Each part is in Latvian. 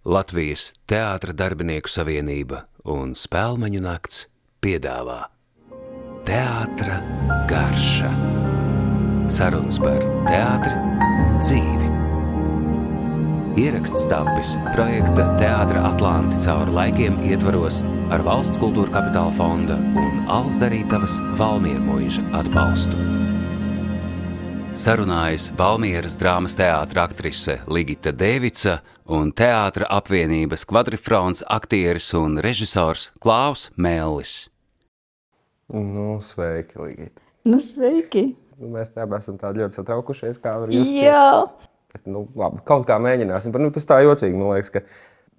Latvijas Teātra darbinieku savienība un Spēlmeņu nakts piedāvā Teātra garša. Sarunas par teātri un dzīvi. Ieraksts tapis projekta Teātra Atlanti cauri laikiem ietvaros ar Valsts kultūra kapitāla fonda un Alus darītavas Valmiermuiža atbalstu. Sarunājas Valmieras drāmas teātra aktrise Ligita Devica un teātra apvienības kvadrifrons aktieris un režisors Klaus Mellis. Nu, sveiki, Ligita. Nu, sveiki! Nu, mēs te esam tādi ļoti satraukušies, kā var justies. Jā, Bet, nu, labi, kaut kā mēģināsim. Bet, nu, tas tā jocīgi, man liekas, ka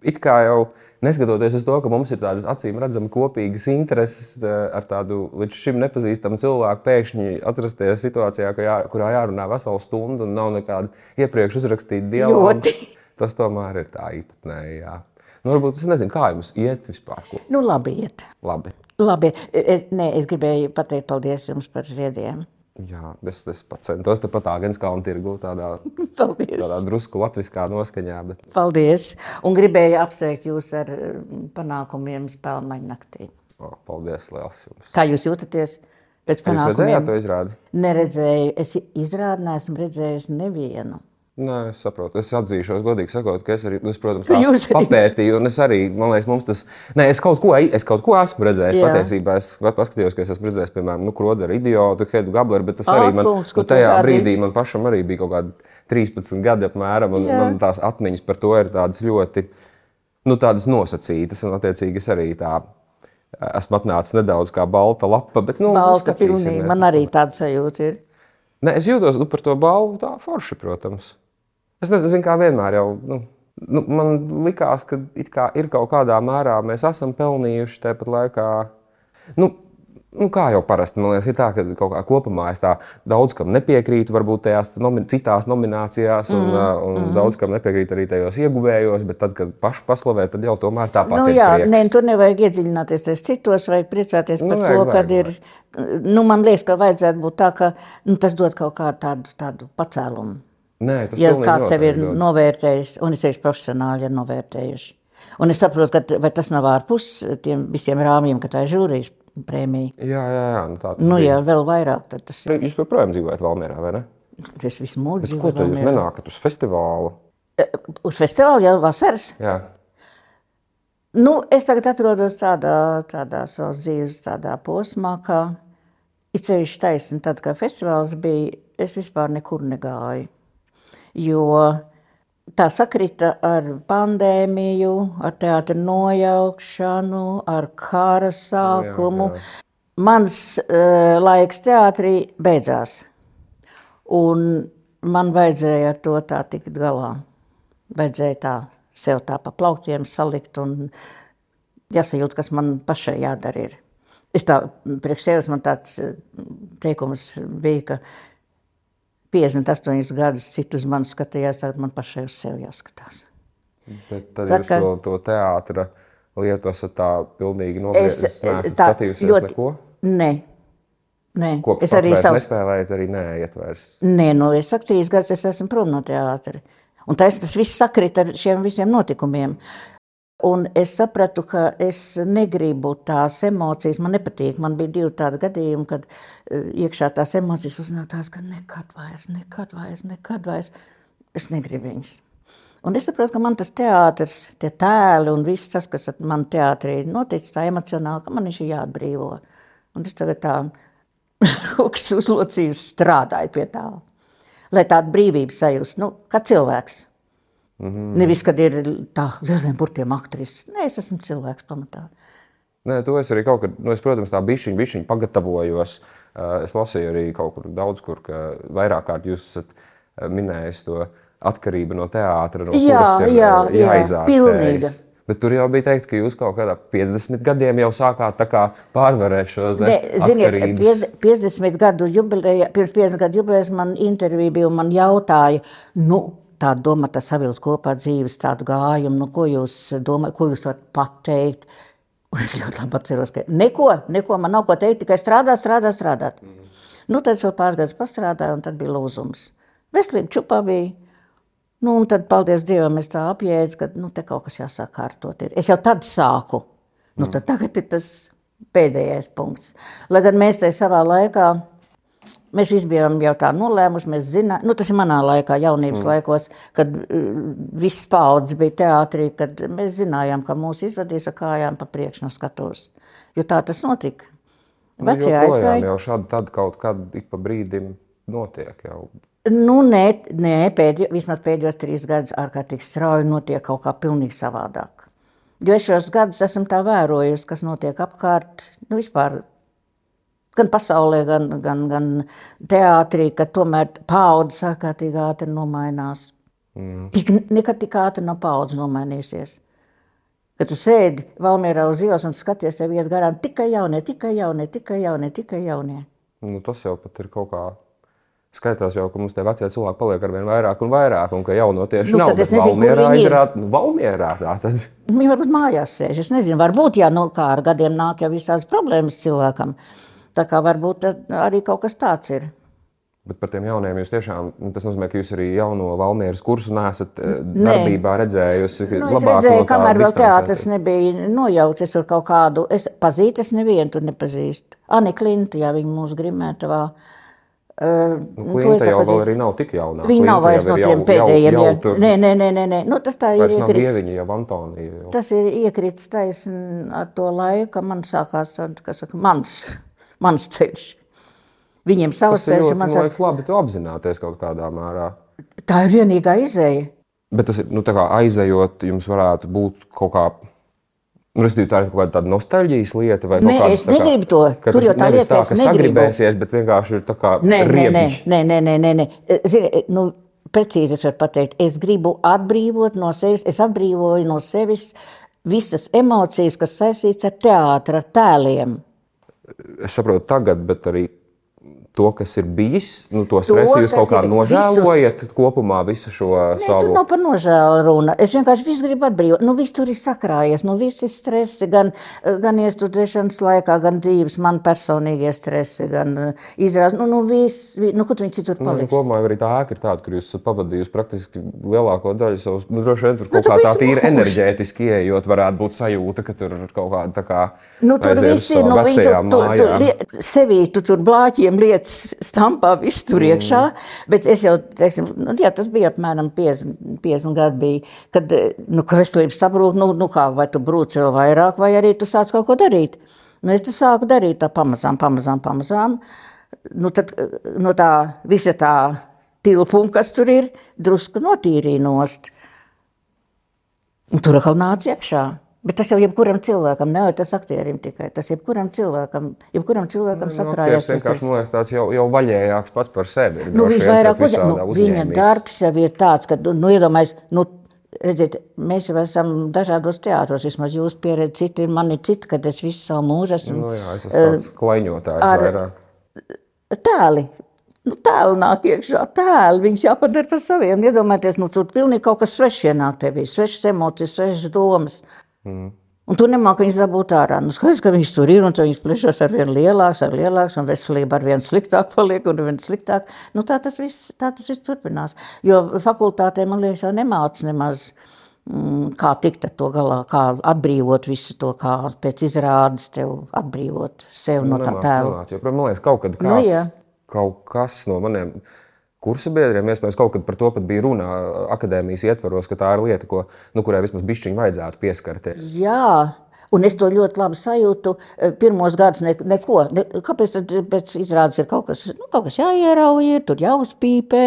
it kā jau neskatoties uz to, ka mums ir tādas acīm redzamas kopīgas intereses eh, ar tādu līdz šim nepazīstamu cilvēku, pēkšņi atrasties situācijā, jā, kurā jārunā veselu stundu un nav nekāda iepriekš uzrakstīta dialoga. Tas tomēr ir tā īpatnēji. Nu, varbūt es nezinu, kā jums iet vispār. Ko? nu labi iet. Labi. Labi, es, nē, es gribēju pateikt paldies jums par ziediem. Jā, es, es pats centos tepat tā gan skalnu tirgu, tādā, Paldies! tādā drusku latviskā noskaņā. Bet... Paldies! Un gribēju apsveikt jūs ar mm, panākumiem spēlmaņu naktī. O, paldies, liels jums! Kā jūs jūtaties pēc Jūs panākumiem? redzējāt to izrādi? Neredzēju, es izrādi neesmu redzējis nevienu. Nē, es saprotu. Es atzīšos, godīgi sakot, ka es arī, es, protams, Ka tā jūs arī- papētīju, un es arī, man liekas, mums tas, nē, es kaut ko, es kaut ko esmu redzējis. Jā. Patiesībā es paskatījos, ka es esmu redzējis, piemēram, nu, Kroderu idiotu, Hedu Gableru, bet tas Ak, arī man, kungs, nu, tajā brīdī man pašam arī bija kaut kādi 13 gadi apmēram, un Jā. man tās atmiņas par to ir tādas ļoti, nu, tādas nosacītas, un attiecīgi es arī tā esmu atnācis nedaudz kā balta lapa, bet, nu, Balta pilnīgi, man arī tāds sajūta ir. Nē, es jūtos nu, par to balvu tā forši, protams. Es nezinu, zinu, kā vienmēr jau. Nu, nu, man likās, ka ir kaut kādā mērā mēs esam pelnījuši tāpat laikā. Nu, nu, kā jau parasti, man liekas, ir tā, ka kaut kā kopumā es daudz kam nepiekrītu, varbūt tajās nomi citās nominācijās, un, mm, un mm. daudz kam nepiekrītu arī tajos ieguvējos, bet tad, kad pašu paslavē, tad jau tomēr tāpat Nu, ir. jā, prieks. nē, tur nevajag iedziļināties tajos citos, vajag priecāties par Nu, nu, vajag, to, ka vajag, ir. Nu, man liekas, ka vajadzētu būt tā, ka nu, tas dod kaut kādu tādu, tādu pacēlumu. Nē, tas Ja kāds sevi ir dod. novērtējis, un es tieši profesionāli ir novērtējuši. Un es saprotu, ka tas nav ārpus tiem visiem rāmjiem, ka tā ir žūrijas prēmija. Jā, jā, jā. Nu, tā tas Nu, bija. ja vēl vairāk, tas Jūs joprojām dzīvojat Valmjerā, vai ne? ir viss mūžs. Ko tad jūs nenākat uz festivālu? Uz festivāla jau vasaras. Jā. Nu, es tagad atrodos tādā, tādā savas dzīves tādā posmā, ka it sevišķi taisni tad, kad festivāls bija, es vispār nekur negāju. Jo tā sakrita ar pandēmiju, ar teātra nojaukšanu, ar kara sākumu. jā. Mans uh, laiks teātrī beidzās. Un man vajadzēja ar to tā tikt galā. Vajadzēja tā sev tā pa plauktiem salikt un jāsajūt, kas man pašai jādara. Ir. Es tā, priekš sevis man tāds eh, teikums bija, ka 58 gadus citu uz mani skatījās, tagad man pašai uz sevi jāskatās. Bet tad Tā jūs kā- to, to teātra lietu esat tā pilnīgi Es, nopietni. Es eh, neesmu tā skatījusies ļoti- neko. Nē, nē. Kopš es arī savus... nespēlējat, arī neiet vairs. Nē, no es saku, trīs gadus es esmu prom no teātra. Un tas, tas viss sakrit ar šiem visiem notikumiem. Un es sapratu, ka es negribu tās emocijas, man nepatīk. Man bija divi tādi gadījumi, kad eh, iekšā tās emocijas uznācās, ka nekad vairs, nekad vairs, nekad vairs. Es negribu viņas. Un es saprotu, ka man tas teātris, tie tēli un viss tas, kas man teātrī noticis, tā emocionāli, ka man viņš ir jāatbrīvo. Un es tagad tā rokas uzlocījus strādāju pie tā. Lai tādu brīvību sajūstu, nu, kā cilvēks. Mm. Nevis, kad ir tā lieliem burtiem aktris. Nē, es esmu cilvēks pamatā. Nē, to es arī kaut kad, nu, es, protams, tā bišķiņ, bišķiņ pagatavojos. Uh, Es lasīju arī kaut kur daudz, kur ka vairāk kārt jūs esat uh, minējis to atkarību no teātra, no Jā, kuras ir jā, jā, jāizārstējas. pilnīga. Bet tur jau bija teikts, ka jūs kaut kādā 50 gadiem jau sākāt pārvarēt šo piez- 50 gadu jubileja, pirms 50 gadu jubilejas man intervija bija un man jautāja, nu, tā doma, tas savilkt kopā dzīves tādu gājumu, nu, ko jūs domājat, ko jūs varat pateikt. Un es ļoti labi atceros, ka neko, neko man nav ko teikt, tikai strādāt, strādāt, strādāt. Nu, tad es vēl pāris gadus pastrādāju, un tad bija lūzums. Veselība čupā bija. Nu, un tad, paldies Dievam, es tā apjēdzu, ka nu, te kaut kas jāsāk kārtot. Ir. Es jau tad sāku. Nu, tad tagad ir tas pēdējais punkts. Lai gan mēs tajā savā laikā, mēs visi bijām jau tā nolēmuši, mēs zinām, nu, tas ir manā laikā, jaunības mm. laikos, kad uh, viss paudzes bija teātrī, kad mēs zinājām, ka mūs izvadīs ar kājām pa priekšu no skatos. Jo tā tas notika. Vecie nu, aizgāja. Jau šādi tad kaut kad ik pa brīdim notiek jau. Nu, nē, nē pēdējo, vismaz pēdējos trīs gadus ārkārtīgi strauji notiek kaut kā pilnīgi savādāk. Jo es šos gadus esmu tā vērojusi, kas notiek apkārt, nu vispār gan pasaulē, gan, gan, gan teātrī, ka tomēr paudzes ārkārtīgi ātri nomainās. Mm. Tik, nekad tik ātri nav paudzes nomainījusies. Kad tu sēdi Valmjerā uz ielas un skaties, tev iet garām tikai jaunie, tikai jaunie, tikai jaunie, tikai jaunie. Nu, tas jau pat ir kaut kā Skaitās jau, ka mums tie vecie cilvēki paliek ar vien vairāk un vairāk, un ka jauno tieši nu, nav. Es nezinu, Valmierā viņi izrāda, nu, Valmierā tā tad. Viņi varbūt mājās sēž, es nezinu, varbūt, jā, nu, kā ar gadiem nāk jau visādas problēmas cilvēkam. Tā kā varbūt arī kaut kas tāds ir. Bet par tiem jauniem jūs tiešām, nu, tas nozīmē, ka jūs arī jauno Valmieras kursu nesat eh, darbībā redzējusi. Nu, es redzēju, no kamēr vēl teātris nebija nojaukts, es tur kaut kādu, es pazīt, es nevienu tur nepazīstu. Ani Klinta, jā, viņa mūsu grimētavā. Uh, Uh, nu, Klinta jau vēl arī nav tik jauna. Viņa nav vairs no tiem jau, pēdējiem. Jau, jau tur, nē, nē, nē, nē, nē. Nu, tas tā ir iekrits. Viņa jau Antonija. Jau. Tas ir iekrits taisn ar to laiku, ka man sākās, kas saka, mans, mans ceļš. Viņiem savs ceļš, man sākās. Labi, tu apzināties kaut kādā mērā. Tā ir vienīgā izēja. Bet tas ir, nu, tā kā aizejot, jums varētu būt kaut kā Nu, es domāju, tā ir kaut kāda nostalģijas lieta, vai nē, es kā, negribu to. Tur jau tā lieta, tā, ka sagribēsies, bet vienkārši ir tā kā nē, nē, nē, nē, nē, nē, nē. Zini, nu, precīzi es varu pateikt, es gribu atbrīvot no sevis, es atbrīvoju no sevis visas emocijas, kas saistīts ar teātra tēliem. Es saprotu tagad, bet arī to, kas ir bijis, nu, to stresu jūs kaut kā nožēlojat visus... kopumā visu šo Nē, savu? Tur nav par nožēlu runa. Es vienkārši visu gribu atbrīvot. Nu, viss tur ir sakrājies, nu, viss ir stresi, gan, gan iestudēšanas laikā, gan dzīves, man personīgie stresi, gan uh, izrādes. Nu, nu, viss, vi, nu, kur viņi citur nu, paliks? Nu, kopumā arī tā ēka ir tāda, kur jūs esat pavadījusi praktiski lielāko daļu savus, nu, droši vien tur nu, kaut nu, kā tā tīri enerģētiski ieejot, varētu būt sajūta, ka tur ir kaut kāda tā kā. Nu, tur viss ir, nu, viņi tur, tur, tur, sevī tu tur blāķiem liet lietas stampā viss tur iekšā, mm. bet es jau, teiksim, nu, jā, tas bija apmēram 50, 50 gadi bija, kad, nu, ka veselības sabrūk, nu, nu kā, vai tu brūc vēl vairāk, vai arī tu sāc kaut ko darīt. Nu, es tas sāku darīt tā pamazām, pamazām, pamazām. Nu, tad no tā visa tā tilpuma, kas tur ir, drusku notīrīja nost. Un tur atkal nāca iekšā. Bet tas jau jebkuram cilvēkam, ne tas aktierim tikai. Tas jebkuram cilvēkam, jebkuram cilvēkam nu, sakrājas. Tas vienkārši man liekas tāds jau, jau vaļējāks pats par sevi. Nu, viņš vairāk uz, nu, viņa darbs jau ir tāds, ka, nu, iedomājies, nu, redziet, mēs jau esam dažādos teātros, vismaz jūs pieredzi, citi ir mani citi, kad es visu savu mūžu esmu. Nu, jā, es esmu tāds uh, klaiņotājs ar, vairāk. Tēli. Nu, tēlu nāk iekšā, tēlu viņš jāpadara par saviem. Iedomājieties, nu, tur pilnīgi kaut kas svešs ienāk tevī, svešas emocijas, svešas domas. Mm. Un tu nemāki viņus dabūt ārā. Nu, skaidrs, ka viņš tur ir un viņas plešas ar vien lielāks, ar lielāks, un veselība ar vien sliktāk paliek un vien sliktāk. Nu, tā tas viss, tā tas viss turpinās. Jo fakultātē, man liekas, jau nemāc nemaz mm, kā tikt ar to galā, kā atbrīvot visu to, kā pēc izrādes tev atbrīvot sev nu, no tā tēla. Man liekas, kaut kad kāds, nu, jā. kaut kas no maniem kursa biedriem. Iespējams, kaut kad par to pat bija runa akadēmijas ietvaros, ka tā ir lieta, ko, nu, kurai vismaz bišķiņi vajadzētu pieskarties. Jā. Un es to ļoti labi sajūtu. Pirmos gadus ne, neko. Ne, kāpēc pēc izrādes ir kaut kas, nu, kaut kas jāierauj, tur jāuzpīpē,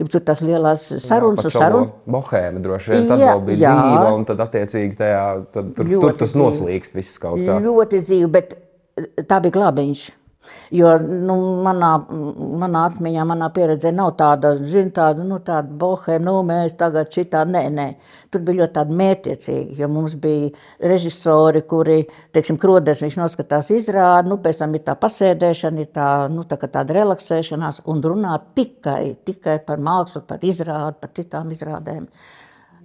tur tas lielās sarunas un sarunas. Bohēma droši vien, tad jā, vēl bija jā. dzīva, un tad attiecīgi tajā, tad, tur, tur tas dzīve. noslīkst viss kaut kā. Ļoti dzīva, bet tā bija glābiņš. Jo nu, manā, manā atmiņā, manā pieredzē nav tāda, zin, tāda, nu, tāda bohēma, nu, mēs tagad šitā, nē, nē. Tur bija ļoti tāda mērķiecīga, jo mums bija režisori, kuri, teiksim, krodēs viņš noskatās izrādi, nu, pēc tam ir tā pasēdēšana, ir tā, nu, tā kā tāda relaksēšanās un runā tikai, tikai par mākslu, par izrādi, par citām izrādēm.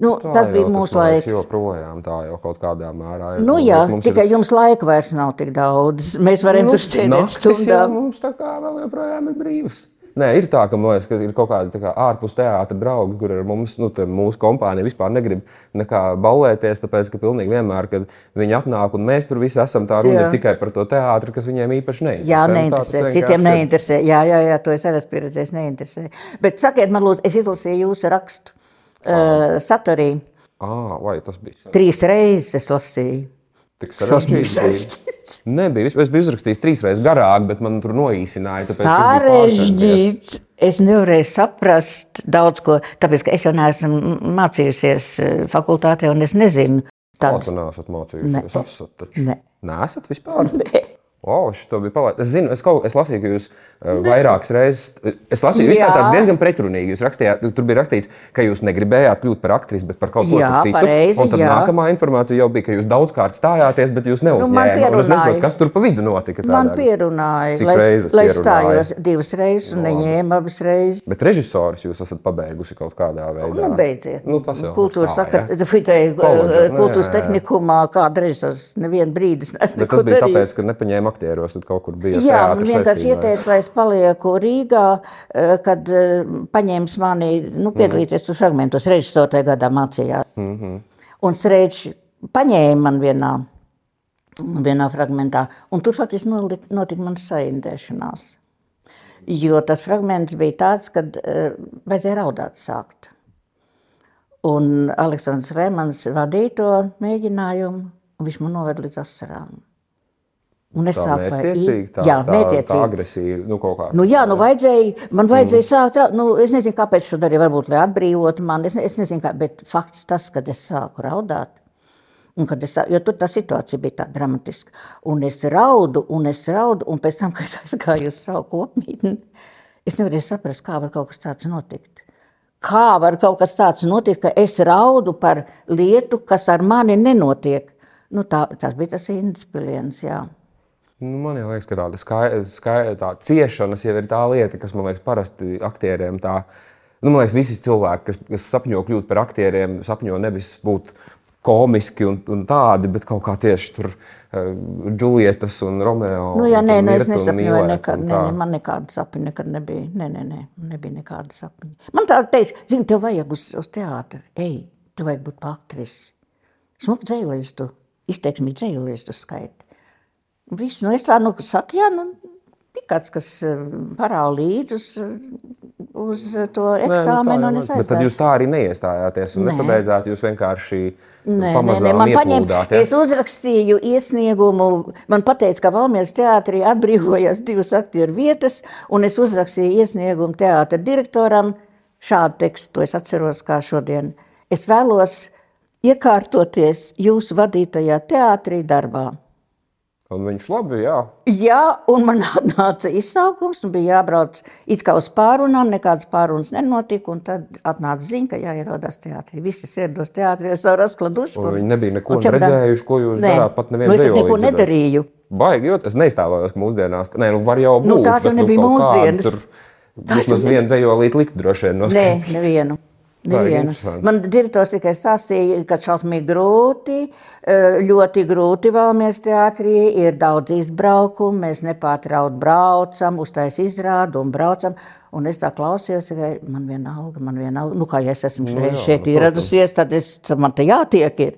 Nu, tā tas bija mūsu laiks. Joprojām tā jau kaut kādā mērā ir. Nu, jā, tikai ir... jums laika vairs nav tik daudz. Mēs varam nu, tur sēdēt stundām. Mums tā kā vēl joprojām ir brīvs. Nē, ir tā, ka, liekas, ka ir kaut kādi kā, ārpus teātra draugi, kur ar mums, nu, mūsu kompānija vispār negrib ballēties. Tāpēc, ka pilnīgi vienmēr, kad viņi atnāk un mēs tur visi esam, tā runa Jā. ir tikai par to teātri, kas viņiem īpaši neinteresē. Jā, tā tas neinteresē. vienkārši Citiem neinteresē. Jā, jā, jā, to es arī esmu pieredzējis. Neinteresē. Bet sakiet, man lūdzu, es izlasīju jūsu rakstu uh, saturī. Ā, vai tas bija Trīs reizes es lasīju. tik sarežģīts. Nebija. Es biju uzrakstījis trīs reizes garāk, bet man tur noīsināja. Sarežģīts. Es nevarēju saprast daudz ko, tāpēc ka es jau neesmu mācījusies eh, fakultātē, un es nezinu Kā tādas tu neesat mācījušies? Ne. Es esmu taču. Nē, esat vispār. Ne. O, šito bija palaidis. Es zinu, es, kaut, es lasīju, ka jūs uh, vairākas reizes. Es lasīju, vispār tāds diezgan pretrunīgi. Jūs rakstījāt, tur bija rakstīts, ka jūs negribējāt kļūt par aktrisi, bet par kaut ko Jā, citu. pareizi, Un tad jā. nākamā informācija jau bija, ka jūs daudzkārt stājāties, bet jūs neuzņēmāt. man Un es nezinu, pierunāja. kas tur pa vidu notika. Man tādā. pierunāja, Cik lai, reizes lai pierunāja? stājos divas reizes un neņēmu abas reizes. Bet režisors jūs esat pabeigusi kaut kādā veidā. Nu, beidziet. Nu, tas jau Kultūras tā, ja. Koledža, nē, kultūras jā. tehnikumā kāda režisors nevienu brīdi tas bija tāpēc, ka nepaņēma aktieros, tad kaut kur bija. Jā, man vienkārši saistībā. ieteica, lai es palieku Rīgā, eh, kad eh, paņēmis mani nu, piedalīties tur fragmentos. Režisors tajā gadā mācījās. Mm -hmm. Un Sreidžs paņēma man vienā, vienā fragmentā, un tur faktiski notika mans saindēšanās. Jo tas fragments bija tāds, kad uh, vajadzēja raudāt sākt. Un Aleksandrs Rēmans vadīja to mēģinājumu, un viņš man noveda līdz asarām. Un es sāku mērķiecīgi, tā, jā, mērķiecīgi. agresīva. Nu, kā. Nu, jā, nu vajadzēja, man vajadzēja mm. sākt, nu, es nezinu, kāpēc to darīju, varbūt, lai atbrīvotu mani, es, es nezinu, kā, bet fakts tas, kad es sāku raudāt, un es, jo tur tā situācija bija tā dramatiska, un es raudu, un es raudu, un pēc tam, kad es aizgāju uz savu kopmītni, es nevarēju saprast, kā var kaut kas tāds notikt. Kā var kaut kas tāds notikt, ka es raudu par lietu, kas ar mani nenotiek? Nu, tā, tas bija tas inspirants, jā. Nu, man liekas, ka tāda skaidra, skaidra tā ciešanas jau ir tā lieta, kas man liekas, parasti aktieriem tā. Nu, man liekas, visi cilvēki, kas, kas sapņo kļūt par aktieriem, sapņo nevis būt komiski un, un tādi, bet kaut kā tieši tur uh, Džulietas un Romeo. Nu, jā, nē, nu, es nesapņoju nekad. Nē, nē, man nekāda sapņa nekad nebija. Nē, nē, nē, nebija nekāda sapņa. Man tā teica, zini, tev vajag uz, uz teātri. Ej, tev vajag būt par aktrisi. Smuku dzēlistu, izteiksmi dzēlistu skaiti. Viss, nu es tā, nu, saku, jā, nu, bija kāds, kas eh, parāda līdzi uz, uz to Nē, nu, tā eksāmenu, tad jūs tā arī neiestājāties un Nē. nepabeidzāt. Jūs vienkārši Nē, nē, pamazām nē, man paņēma, ieplūdāt, ja? es uzrakstīju iesniegumu, man pateica, ka Valmieras teātrī atbrīvojās divas aktieru vietas, un es uzrakstīju iesniegumu teātra direktoram, šādu tekstu, to es atceros kā šodien. Es vēlos iekārtoties jūsu vadītajā teātrī darbā. Un viņš labi, jā. Jā, un man atnāca izsaukums, un bija jābrauc it kā uz pārunām, nekādas pārunas nenotika, un tad atnāca ziņa, ka jāierodās teātrī. Visi ierados teātrī ar savu raskladušu. Un viņi nebija neko un redzējuši, ko jūs Nē. darāt, pat nevienu nu, es dzejolīti neko nedarīju. Baigi, jo es neiztēlojos, ka mūsdienās Nē, nu, var jau būt. Nu, tās jau bet, nebija kaut kādu mūsdienas. tur Tās Vismaz vienu dzējolīti likt droši vien Nē, noskaidrot. nevienu. Nevienu. Man direktors tikai stāstīja, ka šausmīgi grūti, eh, ļoti grūti vēlamies teātrī, ir daudz izbraukumu, mēs nepārtraut braucam, uztais izrādu un braucam. Un es tā klausījos, ka man vienalga, man vienalga, nu kā ja es esmu Nu šeit, jā, šeit nu, ieradusies, tad es, man te jātiek ir.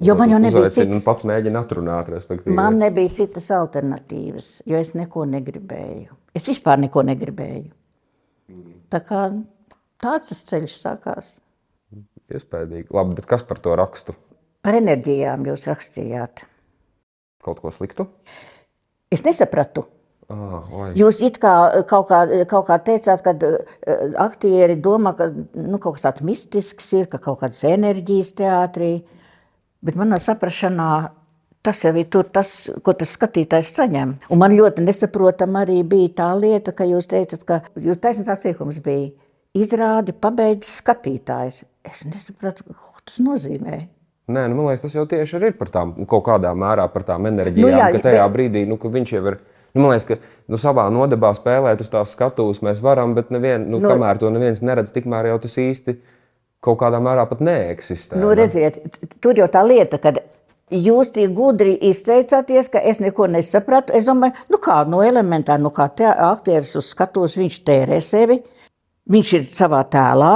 Jo man jau nebija cits. pats mēģina atrunāt, respektīvi. Man nebija citas alternatīvas, jo es neko negribēju. Es vispār neko negribēju. Tā kā tāds tas ceļš sākās. Iespējams. Labi, bet kas par to rakstu? Par enerģijām jūs rakstījāt. Kaut ko sliktu? Es nesapratu. Ah. Jūs it kā kaut kā, kaut kā teicāt, ka uh, aktieri domā, ka nu, kaut kas tāds mistisks ir, ka kaut kādas enerģijas teātrī. Bet manā saprašanā tas jau ir tur, tas, ko tas skatītājs saņem. Un man ļoti nesaprotam arī bija tā lieta, ka jūs teicat, ka jūs taisnība tāds iekums bija. Izrādi pabeidz skatītājs. Es nesapratu, ko tas nozīmē. Nē, nu, man liekas, tas jau tieši ir par tām kaut kādā mērā par tām enerģijām. Nu jā, ka tajā bet- brīdī, nu, ka viņš jau ir. Nu, man liekas, ka nu, savā nodabā spēlēt uz tās skatuves mēs varam, bet nevien, nu, Nu- kamēr to neviens neredz, tikmēr jau tas īsti kaut kādā mērā pat neeksistē. Nu, redziet, tur jau tā lieta, ka Jūs tie gudri izteicāties, ka es neko nesapratu. Es domāju, nu kā, no elementāra, nu kā te aktieris uz skatos, viņš tērē sevi, viņš ir savā tēlā,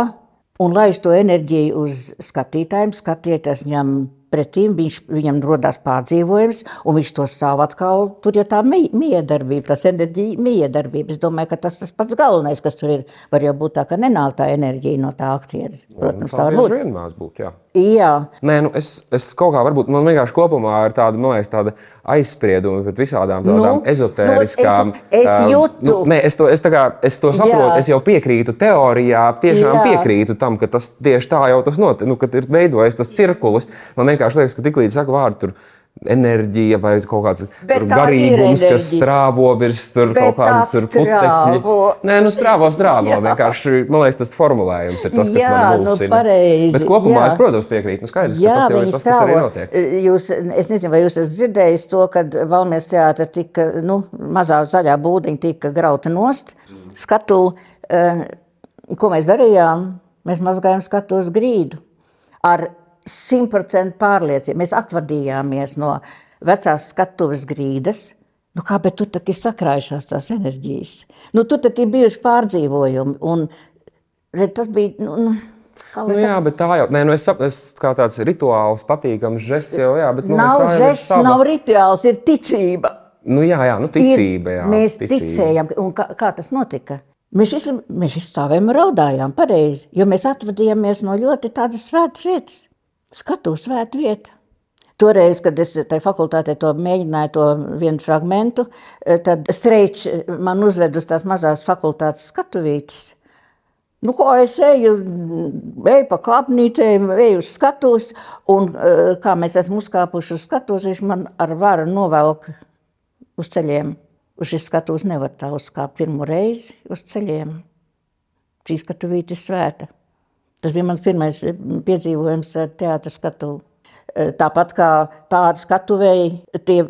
un laiž to enerģiju uz skatītājiem, skatieties viņam pretīm, viņš, viņam rodās pārdzīvojums, un viņš to savu atkal, tur ir tā miedarbība, tas enerģija miedarbība. Es domāju, ka tas tas pats galvenais, kas tur ir. Var jau būt tā, ka nenāk tā enerģija no tā aktiera. Protams, tā var būt. Vienmēr būt, jā. Jā. Nē, nu es, es kaut kā varbūt man vienkārši kopumā ir tāda, man liekas, tāda aizsprieduma pret visādām tādām nu, ezotēriskām. Nu, es, es jūtu. Nu, nē, es to, es, kā, es to saprotu, Jā. es jau piekrītu teorijā, tiešām Jā. piekrītu tam, ka tas tieši tā jau tas notiek, nu, kad ir veidojies tas cirkulis. Man vienkārši liekas, ka tiklīdz saka vārdu tur enerģija vai kaut kāds garīgums, kas strāvo virs tur kaut kādas putekļi. Nē, nu strāvo, strāvo. vienkārši, man liekas, tas formulējums ir tas, kas jā, man nu, mulsina. Nu, pareizi, Bet kopumā jā. es, protams, piekrītu. Nu, skaidrs, jā, tas jau ir tas, strāvo. kas arī notiek. Jūs, es nezinu, vai jūs esat dzirdējis to, kad Valmies teātra tika, nu, mazā zaļā būdiņa tika grauta nost, skatu, uh, ko mēs darījām? Mēs mazgājām skatu uz grīdu. Ar simtprocentu pārliecība. Mēs atvadījāmies no vecās skatuves grīdas. Nu, kā, bet tur ir sakrājušās tās enerģijas. Nu, tur ir bijuši pārdzīvojumi. Un, tas bija. Nu, nu, Nu, jā, bet tā jau nē, nu es saprotu, kā tāds rituāls, patīkams žests jau jā, bet nu, nav žests, sava... nav rituāls, ir ticība. Nu, jā, jā, nu, ticība. Jā, ir, mēs ticība. ticējam, un kā, kā tas notika? Mēs visi, mēs visi stāvējām un raudājām pareizi, jo mēs atvadījāmies no ļoti tādas svētas vietas skatu svēta vieta. Toreiz, kad es tajā fakultātē to mēģināju, to vienu fragment, tad streičs man uzved uz tās mazās fakultātes skatuvītes. Nu, ko es eju, eju pa kāpnītēm, eju uz skatuves, un kā mēs esam uzkāpuši uz skatuves, viņš man ar varu novelk uz ceļiem. Uz šīs skatuves nevar tā uzkāpt pirmo reizi uz ceļiem. Šī skatuvīte ir svēta. Tas bija mans pirmais eh, piedzīvojums ar teātras skatu. Eh, tāpat kā pāri skatuvēji, tie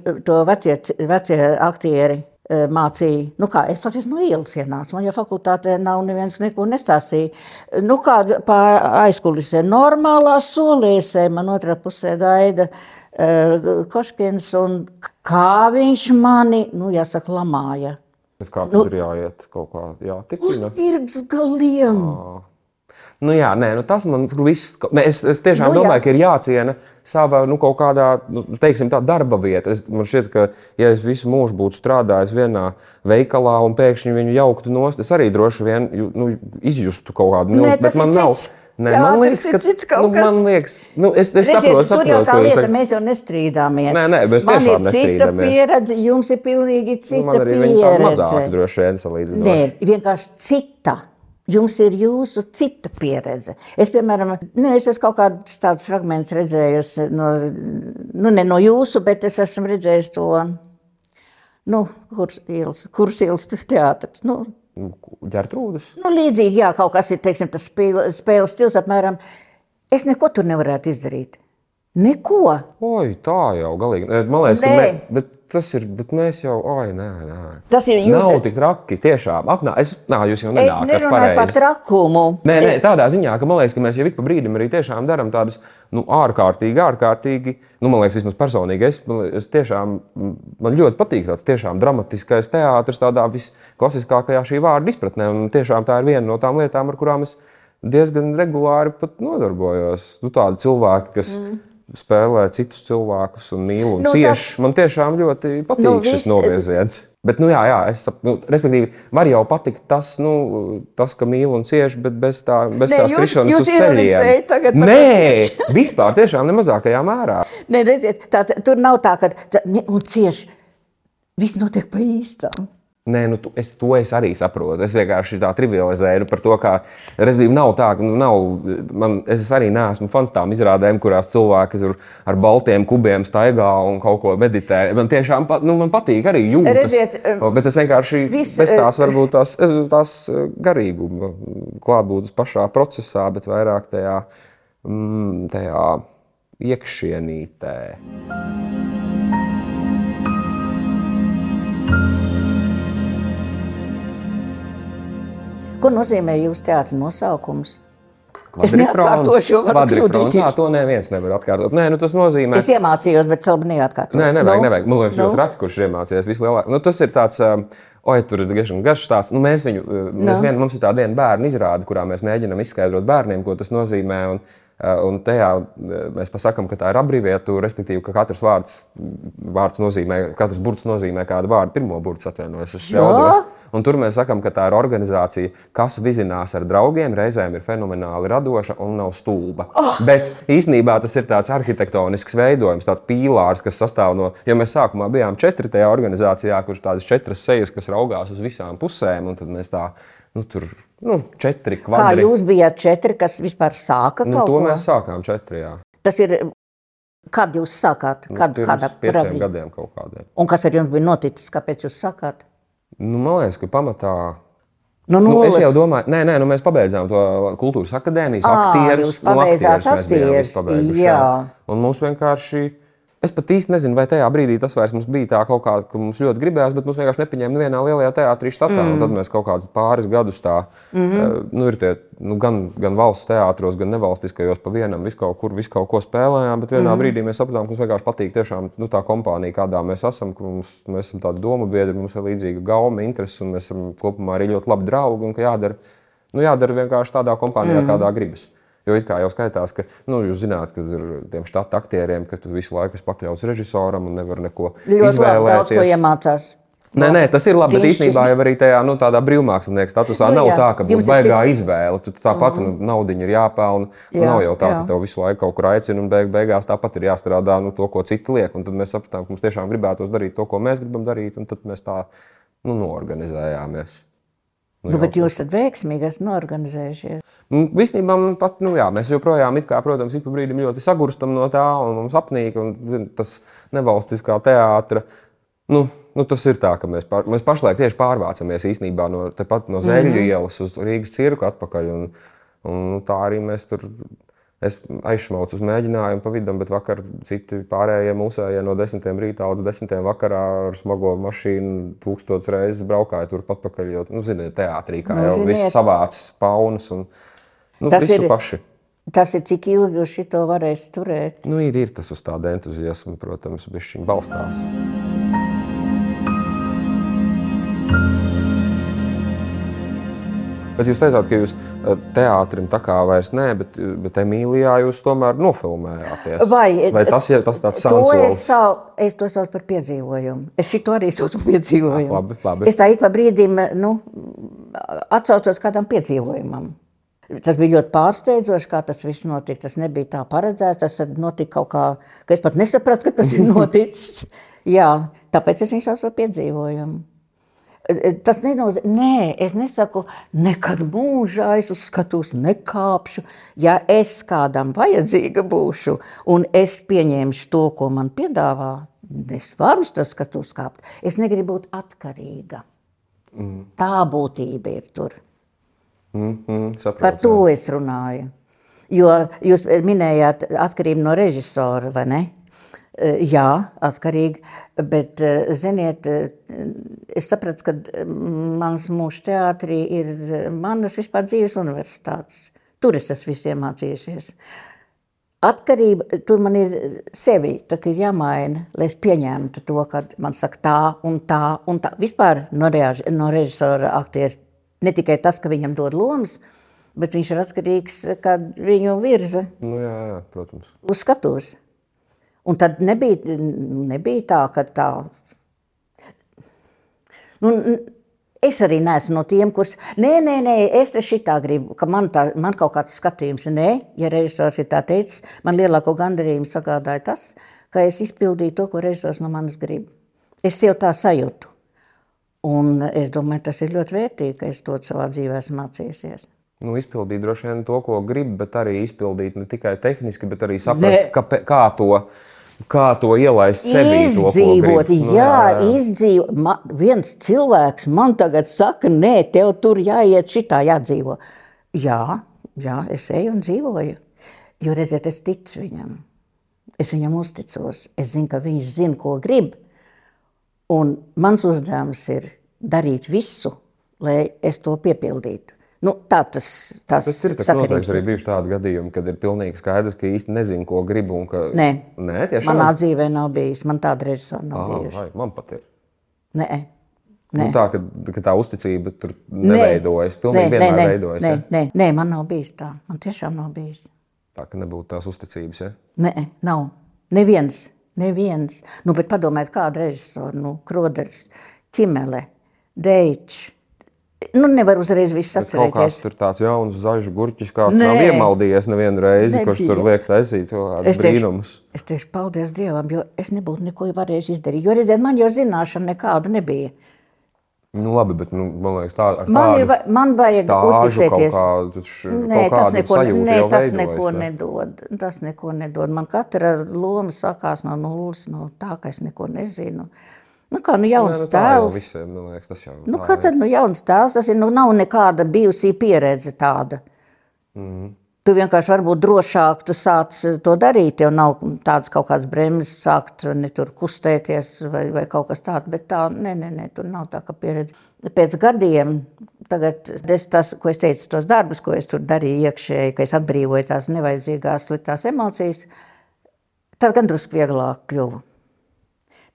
vecie, vecie aktieri eh, mācīja, nu kā es patiesi no ielas ienācu. Man jau fakultātē nav neviens neko nestāstīja. Nu kā aizkulisē normālā solēsē man otrā pusē gaida uh, Koškins un kā viņš mani, nu jāsaka, lamāja. Bet kā nu, tur jāiet kaut kā, jā, tik uz pirks galiem. À. Nu, jā, nē, nu, tas man viss. Es, es tiešām nu, domāju, jā. ka ir jāciena sava nu, kaut kādā nu, teiksim, darba vieta. Es, man šķiet, ka, ja es visu mūžu būtu strādājis vienā veikalā un pēkšņi viņu jauktu nost, es arī droši vien nu, izjustu kaut kādu milzu. Bet man nav. Cits. Nē, Jā, man liekas, ka tas ir nu, man liekas, nu, es, es Redziet, saprotu, saprotu, jau tā lieta, ka mēs jau nestrīdāmies. Nē, nē, mēs man tiešām. Man cita pieredze, jums ir pilnīgi cita nu, man arī pieredze. Mazāk droši vien salīdzinot. Nē, vienkārši cita. Jums ir jūsu cita pieredze. Es, piemēram, nu, es esmu kaut kādus tādus fragmentus redzējusi, no, nu, ne no jūsu, bet es esmu redzējis to, nu, kurs ielas, kurs ielas teātris. Nu, Ģertrūdas? Nu, līdzīgi, jā, kaut kas ir, teiksim, tas spēles stils apmēram. Es neko tur nevarētu izdarīt. Neko. Oi, tā jau galīgi. Man liekas, ka mē, bet tas ir. Bet mēs jau, oi, nē, nē. Tas ir jūs. Nav tik traki. Tiešām. Atnā, es, nā, jūs jau nenākat es pareizi. par trakumu. Nē, nē, tādā ziņā, ka man liekas, ka mēs jau ik pa brīdim arī tiešām darām tādas nu, ārkārtīgi, ārkārtīgi. Nu, man liekas, vismaz personīgi. Es, es tiešām, man ļoti patīk tāds tiešām dramatiskais teātris, tādā visklasiskākajā šī vārda izpratnē. Un tiešām tā ir viena no tām lietām, ar kurām es diezgan regulāri nodarbojos. Nu, tādi cilvēki, kas. Mm spēlē citus cilvēkus un mīl un nu, cieš. Tas... Man tiešām ļoti patīk nu, šis novirziens. Bet, nu, jā, jā, es, nu, respektīvi, var jau patikt tas, nu, tas, ka mīl un cieš, bet bez, tā, bez Nē, tās jūs, krišanas jūs uz ceļiem. Nē, vispār, tiešām nemazākajā mērā. Nē, redziet, tā, tur nav tā, ka tā, un cieši. Viss notiek pa īstām. Nē, nu, tu, es, to es arī saprotu. Es vienkārši tā trivializēju par to, ka respektīvi nav tā, ka nu, nav, man, es arī neesmu fans tām izrādēm, kurās cilvēki ar baltiem kubiem staigā un kaut ko meditē. Man tiešām nu, man patīk arī jūtas. Redziet, bet es vienkārši vis, bez tās varbūt tās, tās garīguma klātbūtnes pašā procesā, bet vairāk tajā, mm, tajā iekšienītē. Ko nozīmē jūsu teātris nosaukums? Es neatkārtošu, varu kvadrifrons. Jā, kļūdīties. to neviens nevar atkārtot. Nē, nu tas nozīmē. Es iemācījos, bet celbu neatkārtoju. Nē, nevajag, nevajag. Man liekas, nu? ļoti rati, kurš ir iemācījies vislielākais. Nu, tas ir tāds, um, oi, tur ir diezgan garš stāsts. Nu, mēs viņu, uh, mēs Nu. vien, mums ir tāda viena bērnu izrāde, kurā mēs mēģinām izskaidrot bērniem, ko tas nozīmē. Un, uh, un tajā uh, mēs pasakām, ka tā ir abrīvietūra, respektīvi, ka katrs vārds, vārds nozīmē, katrs burts nozīmē kādu vārdu. Pirmo burtu atvainojos, es Jā? ļaudos. Un tur mēs sakām, ka tā ir organizācija, kas vizinās ar draugiem, reizēm ir fenomenāli radoša un nav stulba. Oh! Bet īsnībā tas ir tāds arhitektonisks veidojums, tāds pīlārs, kas sastāv no. Jo mēs sākumā bijām četri tajā organizācijā, kurš tādas četras sejas, kas raugās uz visām pusēm, un tad mēs tā. Nu, tur nu, četri Kā kvadri. jūs bijāt četri, kas vispār sāka Nu, kaut to ko? mēs sākām četri. Jā. Tas ir, kad jūs sākāt? Nu, Kad, pirms kādā pieciem brīdī? gadiem kaut kādiem. Un kas ar jums bija noticis? Kāpēc jūs sākāt? Nu, man liekas, ka pamatā Nu, Nu, es jau domāju, nē, nē nu, mēs pabeidzām to kultūras akadēmijas aktierus. jūs pabeidzāt aktierus mēs bijām aktierus, visi pabeiguši, jā. Un mums vienkārši, es pat īsti nezinu, vai tajā brīdī tas vairs mums bija tā kaut kā, ka mums ļoti gribējās, bet mums vienkārši nepieņēma nevienā lielajā teātrī štatā. Mm. Un tad mēs kaut kādus pāris gadus tā, mm -hmm. nu, ir tie, nu, gan, gan valsts teātros, gan nevalstiskajos pa vienam, visu kaut kur, visu kaut ko spēlējām, bet vienā mm. brīdī mēs sapratām, ka mums vienkārši patīk tiešām nu, tā kompānija, kādā mēs esam, ka mums, mēs esam tādi domu biedri, mums ir līdzīga gauma, interesi, un mēs esam kopumā arī ļoti labi draugi, un ka jādara, nu, jādara vienkārši tādā kompānijā, mm. kādā gribas. Jo it kā jau skaitās, ka nu, jūs zināt, ka ir tiem štata aktieriem, ka tu visu laiku esi pakļauts režisoram un nevar neko Ļoti labi, daudz ko izvēlēties. iemācās. Nē, nē, tas ir labi. Bet īstenībā jau arī tajā nu, brīvmākslinieka statusā Nu, nav jā. tā, ka būtu baigā cit- izvēle. Tu tāpat mm. naudu ir jāpelnā. Jā, Nav jau tā, jā. ka tev visu laiku kaut kur aicina un beig, beigās tāpat ir jāstrādā nu, to, ko citi liek. Un tad mēs sapratām, ka mums tiešām gribētos darīt to, ko mēs gribam darīt. Un tad mēs tā nu, norganizējāmies. Nu, bet jūs esat veiksmīgi norganizējušies. Nu, Visnībā man pat, nu, jā, mēs joprojām, it kā, protams, ik pa brīdim ļoti sagurstam no tā, un mums apnīk un, zin, tas nevalstiskā teātris. Nu, nu, tas ir tā, ka mēs, pār, mēs pašlaik tieši pārvācamies īstenībā no, no Zeļu mm -hmm. ielas uz Rīgas cirku atpakaļ. Un, un, nu, tā arī mēs tur. Es aizsmaucu uz mēģinājumu pa vidam, bet vakar citi pārējie mūsējie no 10 rītā līdz 10 vakarā ar smago mašīnu tūkstotis reizes braukāja turpat pakaļ. Jo, nu, ziniet, teātrī kā Nu, jau ziniet. viss savāds paunas un nu, Tas visu ir- paši. Tas ir cik ilgi jūs šito varēsiet turēt. Nu, ir, ir tas uz tādu entuziasmu, protams, bišķiņ balstās. Bet jūs teicāt, ka jūs eh, teātrim tā kā vairs nē, bet, bet Emīlijā jūs tomēr nofilmējāties. Vai- Vai tas ir tas tāds To es, sau, es to saucu par piedzīvojumu. Es šito arī saucu par piedzīvojumu. Ah, labi, labi. Es tā ik pa brīdim nu, atcaucos kādam piedzīvojumam. Tas bija ļoti pārsteidzoši, kā tas viss notika. Tas nebija tā paredzēts. Tas notika kaut kā, ka es pat nesapratu, ka tas ir noticis. Jā, tāpēc es viņu saucu par piedzīvojumu. Tas nenozīmē, nē, es nesaku, nekad mūžā es uz skatuves nekāpšu. Ja es kādam vajadzīga būšu, un es pieņemšu to, ko man piedāvā, es varu uz skatuves kāpt. Es negribu būt atkarīga. Mm. Tā būtība ir tur. Mm, mm, saprotu, Par to es runāju. Jo jūs minējāt atkarību no režisora, vai ne? Eh, Jā, atkarīgi. Bet, eh, ziniet, eh, es sapratu, ka eh, mans mūžs teātrī ir manas vispār dzīves universitātes. Tur es esmu visu iemācījušies. Atkarība, tur man ir sevi ir jāmaina, lai es pieņemtu to, ka man saka tā un tā un tā. Vispār no, reāž, no režisora aktieris ne tikai tas, ka viņam dod lomas, bet viņš ir atkarīgs, kā viņu virza Nu, jā, jā, protams. uz skatuves. Un tad nebija, nebija tā, ka tā. Nu, es arī neesmu no tiem, kurš. Nē, nē, nē es te šitā gribu, ka man, tā, man kaut kāds skatījums. Nē, ja režisors ir tā teicis, man lielāko gandarījumu sagādāja tas, ka es izpildīju to, ko režisors no manis grib. Es jau tā sajūtu. Un es domāju, tas ir ļoti vērtīgi, ka es to savā dzīvē esmu mācījusies. Nu, izpildīt droši vien to, ko grib, bet arī izpildīt ne tikai tehniski, bet arī saprast, kā, kā, to, kā to ielaist sevī. To, Izdzīvot, grib. Nu, jā, jā. izdzīvot. Man, viens cilvēks man tagad saka, nē, tev tur jāiet, šitā jādzīvo. Jā, jā, es eju un dzīvoju. Jo redziet, es ticu viņam. Es viņam uzticos. Es zinu, ka viņš zina, ko grib. Un mans uzdevums ir darīt visu, lai es to piepildītu. Nu, tā tas, tas, Tas ir tas noteikti arī bijuši tādi gadījumi, kad ir pilnīgi skaidrs, ka īsti nezinu, ko gribu. Ka... Nē, Nē tiešām. manā dzīvē nav bijis. Man tāda režisora nav Ah, bijusi. man pat ir. Nē, Nu, nē. tā, ka, ka tā uzticība tur neveidojas. Nē, vienmēr nē, veidojas. Nē, ja? nē, nē, man nav bijis tā. Man tiešām nav bijis. Tā ka nebūtu tās uzticības. Ja? Nē, nav. Neviens. Neviens. Nu, bet padomājiet, kāda režisora, nu, Kroders, Čimele, Deičs. Nu, nevar uzreiz viss Kaut kāds atcerēties. tur tāds jauns, zaļš gurķis, kāds Nē. nav iemaldījies nevienu reizi, kurš tur Nebija. liek taisīt Es tieši- brīnumus. Es tieši paldies Dievam, jo es nebūtu neko varējis izdarīt. Jo, redziet, man jau zināšana nekādu nebija. Nu, labi, bet nu, man liekas, tā ar Man, ir, man vajag uzticēties. Kādu, š- Nē, tas neko, nē, tas veidojas, neko ne? nedod. Tas neko nedod. Man katra loma sākās no nulles, no tā, ka es neko nezinu. Nu, kā nu Nē, jauns nu, tā jau tēls. visiem, man liekas, tas jau Nu, tā kā ir. tad nu, jauns tēls? Tas ir, nu, nav nekāda bijusī pieredze tāda. Mhm. Tu vienkārši varbūt drošāk tu sāc to darīt, jo nav tādas kaut kādas bremzes, sākt ne tur kustēties vai, vai kaut kas tāds. Bet tā, nē, nē, nē, tur nav tā kā pieredze. Pēc gadiem, tagad es tas, ko es teicu, tos darbus, ko es tur darīju iekšēji, ka es atbrīvoju tās nevajadzīgās sliktās emocijas, tad gan drusku vieglāk kļuvu.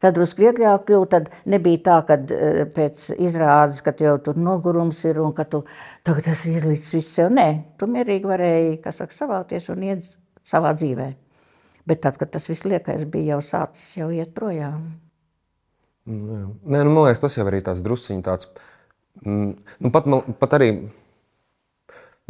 Tad drusku vieglāk kļuva. Tad nebija tā, ka eh, pēc izrādes, ka jau tur nogurums ir un ka tu tagad tas izlīdz viss sev. Nē, tu mierīgi varēji, kas saka, savāties un iet savā dzīvē. Bet tad, kad tas viss liekais bija jau sācis jau iet projām. Nu. Nē, nu, man liekas, tas jau arī tāds drusciņš tāds. Mm, nu, pat, man, pat arī.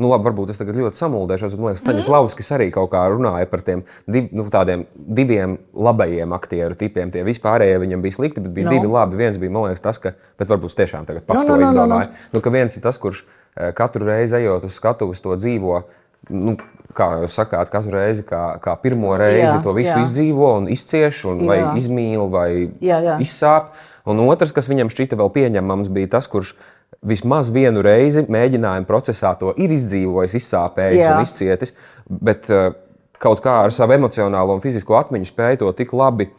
Nu, labi, varbūt es tagad ļoti samuldēšos, bet man liekas, Lavskis arī kaut kā runāja par tiem div, nu, tādiem diviem labajiem aktieru tipiem. Tie vispārējie viņam bija slikti, bet bija no. divi labi. Viens bija, man liekas, tas, ka, bet varbūt tiešām tagad pats Nu, to nu, nu, nu, izdomāju. Nu, ka viens ir tas, kurš eh, katru reizi ejot uz skatuves to dzīvo. Nu, kā jūs sakāt, katru reizi, kā, kā pirmo reizi Jā, to visu jā. izdzīvo un izcieš, un vai Jā. izmīl, vai Jā, jā. izsāp. Un otrs, kas viņam šķita vēl pieņemams, bija tas, kurš vismaz vienu reizi mēģinājuma procesā to ir izdzīvojis, izsāpējis Jā. un izcietis, bet uh, kaut kā ar savu emocionālo un fizisko atmiņu spēja to tik labi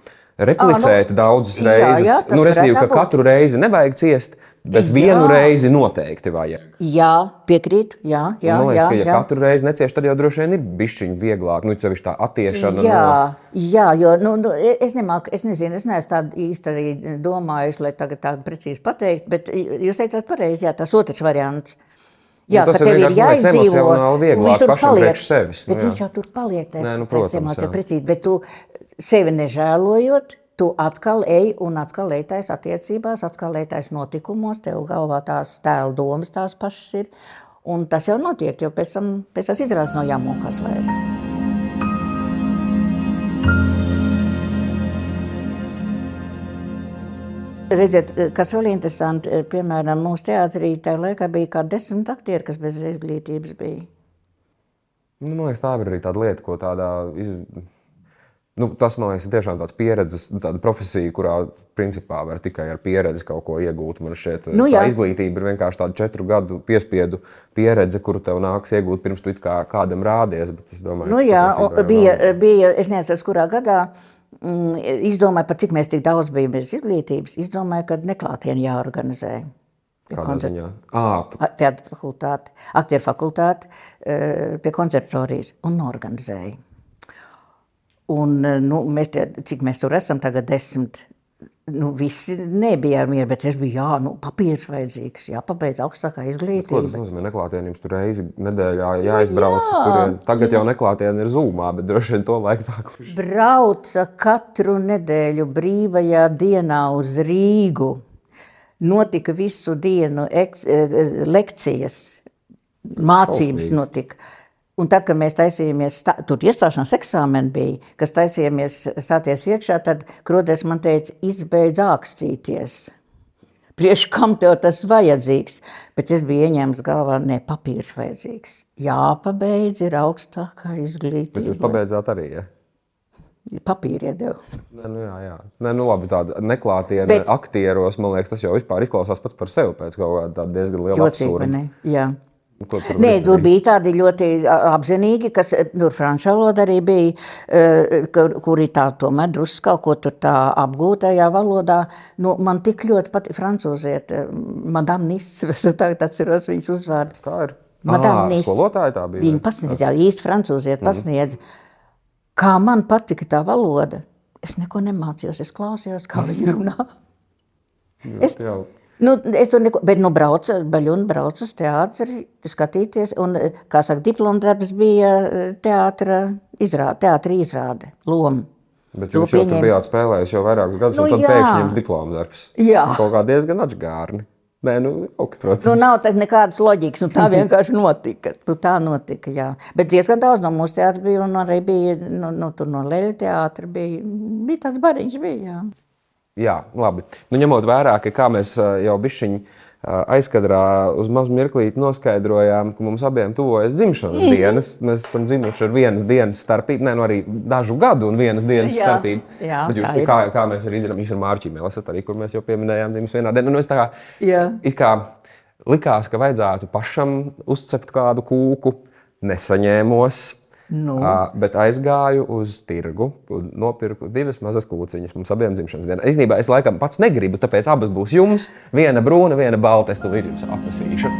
replicēt Ā, nu, daudzas jā, reizes. jā, tas nu, respektīvi, ka katru reizi nevajag ciest, bet Jā. vienu reizi noteikti vajag. Jā, piekrīt. Jā, jā, Man liekas, jā, ka, ja jā. katru reizi necieš, tad jau droši vien ir bišķiņi vieglāk. Nu, cevišķi tā attiešana. Jā, no- jā, jo nu, nu, es nemāku, es nezinu, es neesmu tādu īsti arī domājusi, lai tagad tādu precīzi pateikt, bet jūs teicāt pareizi, jā, tas otrs variants. Jā, Nu, tas ir vienkārši, jāizdzīvo. vieglāk viņš tur paliek. sevis, nu Bet jā. viņš jau tur paliek, tas, Nē, nu, tas protams, emocijas jā. precīzi, bet tu sevi nežēlojot, tu atkal ej un atkal ejtais attiecībās, atkal ejtais notikumos, tev galvā tās tēla domas tās pašas ir. Un tas jau notiek, jo pēc tam pēc tas izrādās no jāmokās vairs. Redziet, kas vēl interesanti, piemēram, mūsu teātrī tajā laikā bija kā desmit aktieri, kas bez izglītības bija. Nu, man liekas, tā ir arī tāda lieta, ko tādā. Iz... Nu, tas, man liekas, ir tiešām tāds pieredzes, tāda profesija, kurā principā var tikai ar pieredzi kaut ko iegūt. Man šķiet, Nu, izglītība ir vienkārši tāda četru gadu piespiedu pieredze, kuru tev nāks iegūt pirms tu kā kādam rādies. Bet es domāju, Nu, jā, jau bija, nav. bija, es nezinu, kurā gadā mm, izdomāju, par cik mēs tik daudz bijām bez izglītības. Izdomāju, ka neklātienē jāorganizē. Koncer- Teātris fakultāte, aktieru fakultāte eh, pie konceptorijas un norganizēja. Un, eh, nu, mēs te, cik mēs tur esam, tagad desmit. Nu, visi nebija mierīgi, bet es biju, jā, nu, papīrs vajadzīgs, jāpabeidz augstākā Ko tas izglītība. nozīmē? Neklātienē jums tur reizi nedēļā jāizbrauc uz jā. turieni. Tagad jau neklātienē ir zūmā, bet droši vien to laiku tā kluši. Brauca katru nedēļu brīvajā dienā uz Rīgu. Notika visu dienu eks, eh, lekcijas, mācības Šausmīgi. notika. Un tad, kad mēs taisījāmies, stā, tur iestāšanās eksāmeni bija, kas taisījāmies stāties iekšā, tad Kroders man teica, izbeidz ākstīties. Priekš kam tev tas vajadzīgs? Bet es biju ieņēmis galvā, ne papīrs vajadzīgs. Jāpabeidz ir augstākā Bet jūs izglītība. pabeidzāt arī. Ja? Papīri iedeva. Nē, nu, jā, jā. Nē, nu, labi, tāda neklātienē, Bet- aktieros, man liekas, tas jau vispār izklausās pats par sevi pēc kaut kāda diezgan liela absurda. Jā. Ko tur Nē, tur bija tādi ļoti apzinīgi, kas tur franču valoda arī bija, kur- kuri tā tomēr drusku kaut ko tur tā apgūtajā valodā. Nu, man tik ļoti patīk francūziet, Madame Nis, es tagad atceros viņas uzvārdu. Tā ir. Madame Ā, Nis. skolotāja tā bija? Viņa pasniedz, jā, īsti francūziet pasniedz. Kā man patika tā valoda. Es neko nemācījos, es klausījos, kā viņi runā. Es, Jau. Nu, es tur neko, bet nu braucu, baļuni braucu uz teātri, skatīties, un, kā saka, diplomdarbs bija eh, teātra izrāde, teātra izrāde, loma. Bet To jūs jau tur pieņēma. bijāt spēlējis jau vairākus gadus, Nu, un tad jā. pēkšņi jums diploms darbs. Jā. Kaut kā diezgan atžgārni. Nē, nu, ok, protams. Nu, nav tā nekādas loģikas, un tā vienkārši notika. Nu, tā notika, jā. Bet diezgan daudz no mūsu teātra bija, un arī bija, nu, nu tur no Leļa teātra bija, bija tāds bariņš, bija, jā. Jā, labi. Nu, ņemot vērā, ka kā mēs jau bišķiņi aizkadrā uz mazu mirklīti noskaidrojām, ka mums abiem tuvojas dzimšanas dienas. Mēs esam dzimuši ar vienas dienas starpību, ne nu arī dažu gadu un vienas dienas Jā, starpību. jā, Bet jūs, tā ir. kā, kā mēs arī zinām, jūs ar Mārķīm esat arī, kur mēs jau pieminējām dzimuši vienā dienā. Nu, kā, kā likās, ka vajadzētu pašam uzcept kādu kūku, nesaņēmos. Nu. Ā, bet aizgāju uz tirgu un nopirku divas mazas kūciņas mums abiem dzimšanas dienā. Īsnībā es laikam pats negribu, tāpēc abas būs jums. Viena brūna, viena balta. Es to līdzi jums atnesīšu.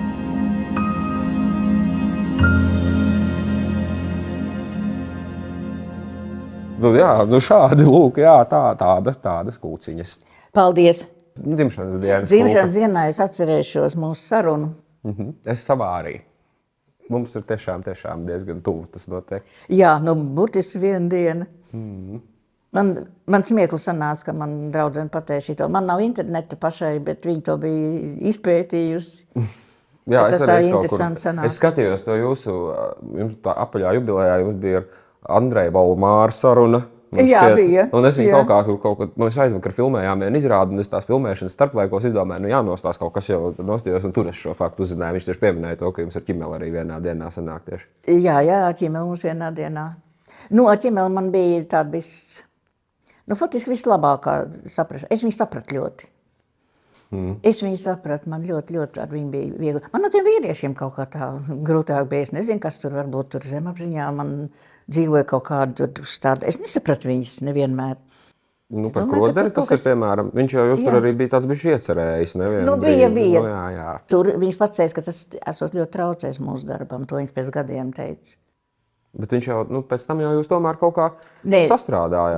Nu, jā, nu šādi lūk, jā, tā, tādas, tādas kūciņas. Paldies! Dzimšanas dienas. Dzimšanas dienā es atcerēšos mūsu sarunu. Mhm. Es savā arī. Mums ir tiešām, tiešām diezgan tuvu tas notiek. Jā, nu, burtiski viena diena. Mhm. Man, man smieklīgi sanāca, ka man draudzene pateica to. Man nav interneta pašai, bet viņa to bija izpētījusi. Jā, tas tā kaut interesanti kur-. Es skatījos to jūsu jums tā apaļā jubilejā. Jums bija ar Andreju Valmāru saruna. Jā, šķiet. bija, Un es viņu jā. kaut kā tur kaut kad, mēs aizvakar filmējām vienu izrādi, un es tās filmēšanas starplaikos izdomāju, nu jānostās kaut kas jau nostājos, un tur es šo faktu uzzināju. Viņš tieši pieminēja to, ka jums ar ķimeli arī vienā dienā sanāk tieši. Jā, jā, ar ķīmeli mums vienā dienā. Nu, ar ķīmeli man bija tāda vis, nu, faktiski vislabākā saprašana. Es viņu sapratu ļoti. Mm. Es viņu sapratu, man ļoti, ļoti ar viņu bija viegli. Man no tiem vīriešiem kaut kā tā grūtāk bija. Es nezinu, kas tur varbūt tur zemapziņā man dzīvoja kaut kāda tāda. Es nesapratu viņus nevienmēr. Nu, par domāju, koderi tas ir, piemēram, viņš jau tur arī bija tāds bijis iecerējis. nevienu Nu, bija, brīdi. bija. Nu, jā, jā. Tur viņš pats teica, ka tas esot ļoti traucējis mūsu darbam. To viņš pēc gadiem teica. Bet viņš jau, nu, pēc tam jau jūs tomēr kaut kā Nē.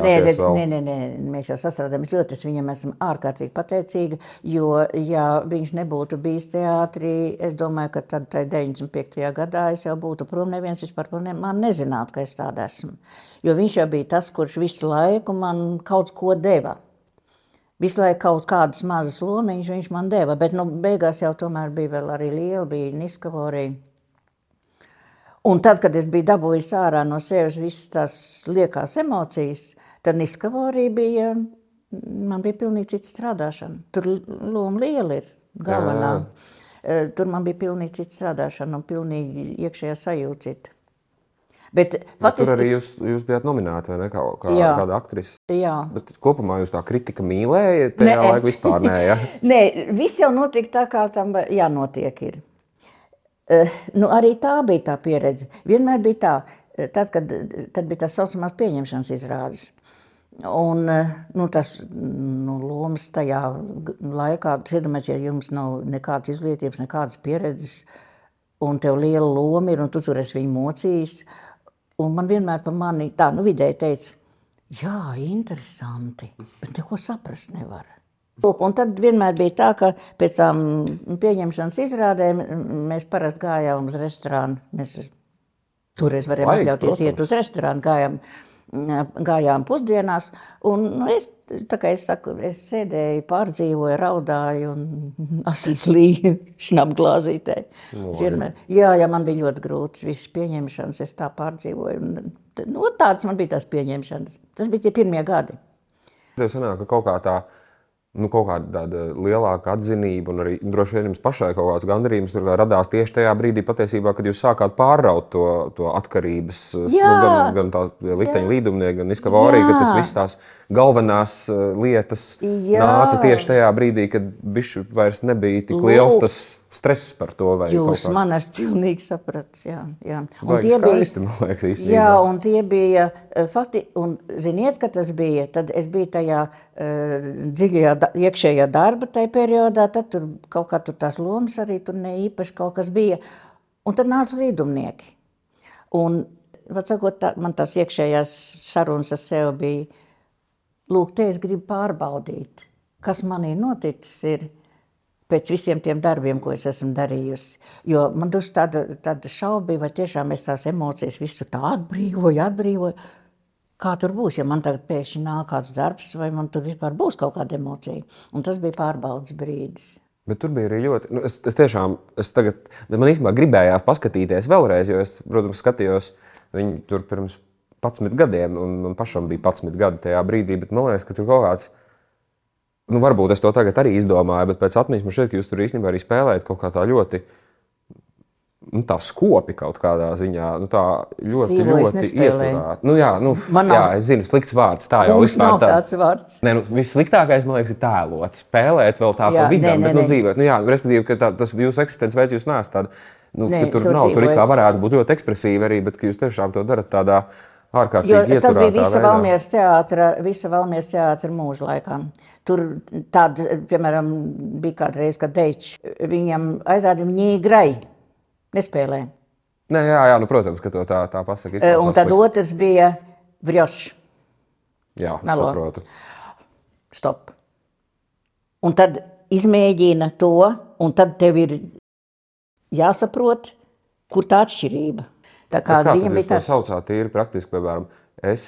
Nē, bet, nē, nē, nē, mēs jau sastrādājamies ļoti. Es viņam esmu ārkārtīgi pateicīga. Jo, ja viņš nebūtu bijis teātrī, es domāju, ka tad tai 95. gadā es jau būtu prom. Neviens vispār par ne, man nezinātu, ka es tāda esmu. Jo viņš jau bija tas, kurš visu laiku man kaut ko deva. Visu laiku kaut kādas mazas lomiņas viņš man deva, bet nu, beigās jau tomēr bija vēl arī liela, bija Niskavorija. Un tad, kad es biju dabūjis ārā no sevis visas tās liekās emocijas, tad Niskavorija bija, man bija pilnīgi cita strādāšana. Tur loma liela ir galvenā. Eh, Tur man bija pilnīgi cita strādāšana un pilnīgi iekšējā sajūta. Bet Bet Tur faktiski, arī jūs, jūs bijāt nominēti, vai ne? Kā, kā Jā. kāda aktrise. jā. Bet kopumā jūs tā kritika mīlēja, tajā Nē. laikā vispār nē. Ja? Nē, viss jau notika tā, kā tam jānotiek. Ir. Uh, nu, arī tā bija tā pieredze. Vienmēr bija tā, eh, tad, kad tad bija tas saucamās pieņemšanas izrādes. Un, eh, nu, tas nu, lomas tajā laikā, iedomājieties, ja jums nav nekādas izglītības, nekādas pieredzes, un tev liela loma ir, un tu tur esi viņu mocījis. Un man vienmēr par mani tā, nu, vidēji teica, jā, interesanti, bet neko saprast nevar. Lūk, un tad vienmēr bija tā, ka pēc tam pieņemšanas izrādēm mēs parasti gājām uz restorānu. Mēs toreiz varējām Vajag, atļauties iet protams. uz restorānu, gājām, gājām pusdienās. Un, nu, es, tā kā es saku, es sēdēju, pārdzīvoju, raudāju un asīs līju šnapglāzītē. Jā, jā, man bija ļoti grūts visas pieņemšanas, es tā pārdzīvoju. Un, nu, tāds man bija tās pieņemšanas. Tas bija tie pirmie gadi. Tev sanāk, ka kaut kā tā. Nu, kaut kāda tāda lielāka atzinība, un arī droši vien jums pašai kaut kāds gandarījums tur radās tieši tajā brīdī, patiesībā, kad jūs sākāt pāraut to, to atkarības, Jā. nu, gan, gan tā likteņa līdumnieka, gan izkavārija, ka tas viss tās galvenās uh, lietas Jā. nāca tieši tajā brīdī, kad bišķi vairs nebija tik liels Lūk. tas stress par to. Jūs man esat pilnīgi sapratis. Jā, jā. Un tie bija, skaisti, man liekas, īstenībā. jā, un tie bija eh, fakti, un ziniet, ka tas bija, tad es biju tajā uh, dziļajā, da, iekšējā darba tajā periodā, tad tur kaut kā tur tās lomas arī tur ne īpaši kaut kas bija. Un tad nāca līdumnieki. Un, sakot, tā, man tās iekšējās sarunas ar sevi bija, lūk, te es gribu pārbaudīt, kas manī noticis ir pēc visiem tiem darbiem, ko es esmu darījusi. Jo man tur tāda, tāda šauba vai tiešām es tās emocijas visu tā atbrīvoju, atbrīvoju. Kā tur būs, ja man tagad pēkšņi nāk kāds darbs, vai man tur vispār būs kaut kāda emocija. Un tas bija pārbaudas brīdis. Bet tur bija arī ļoti. Nu, es, es tiešām, es tagad, man īstenībā gribējās paskatīties vēlreiz, jo es, protams, skatījos viņu tur pirms 11 gadiem, un man pašam bija 11 gadi tajā brīdī. Bet man liekas, ka tur kaut kāds nu, varbūt es to tagad arī izdomāju, bet pēc atmiņas man šķiet, ka jūs tur īstenībā arī spēlējat kaut kā tā ļoti. Nu, tā skopi kaut kādā ziņā nu, ļoti, Dzīvoju, es ļoti ieturēta. Nu, jā, nu, Man nav- jā, es zinu, slikts vārds. Tā jau nav tā- tāds vārds. Nē, nu, vissliktākais, man liekas, ir tēlot, spēlēt vēl tā Jā, pa vidam, nē, nē, bet nu, dzīvot. Nu, jā, respektīvi, ka tā, tas jūsu eksistences veids, jūs neesat tāda, nu, Nē, tur tur nav, tur dzīvoju. kā varētu būt ļoti ekspresīvi arī, bet jūs tiešām to darat tādā Jo ārkārtīgi tas bija visa veidā. Valmieras teātra, visa Valmieras teātra mūža laikā. Tur tāda, piemēram, bija kādreiz, kad Deičs viņam aizrādīja viņa grai, nespēlē. Nē, jā, jā, nu, protams, ka to tā, tā pasaka. E, izklausās Un tad slikti. otrs bija Vrjošs. Jā, melo. saprotu. Stop. Un tad izmēģina to, un tad tev ir jāsaprot, kur tā atšķirība. Tā kā Bet Kā viņam bija jūs to tāds saucāt tīri praktiski, piemēram, es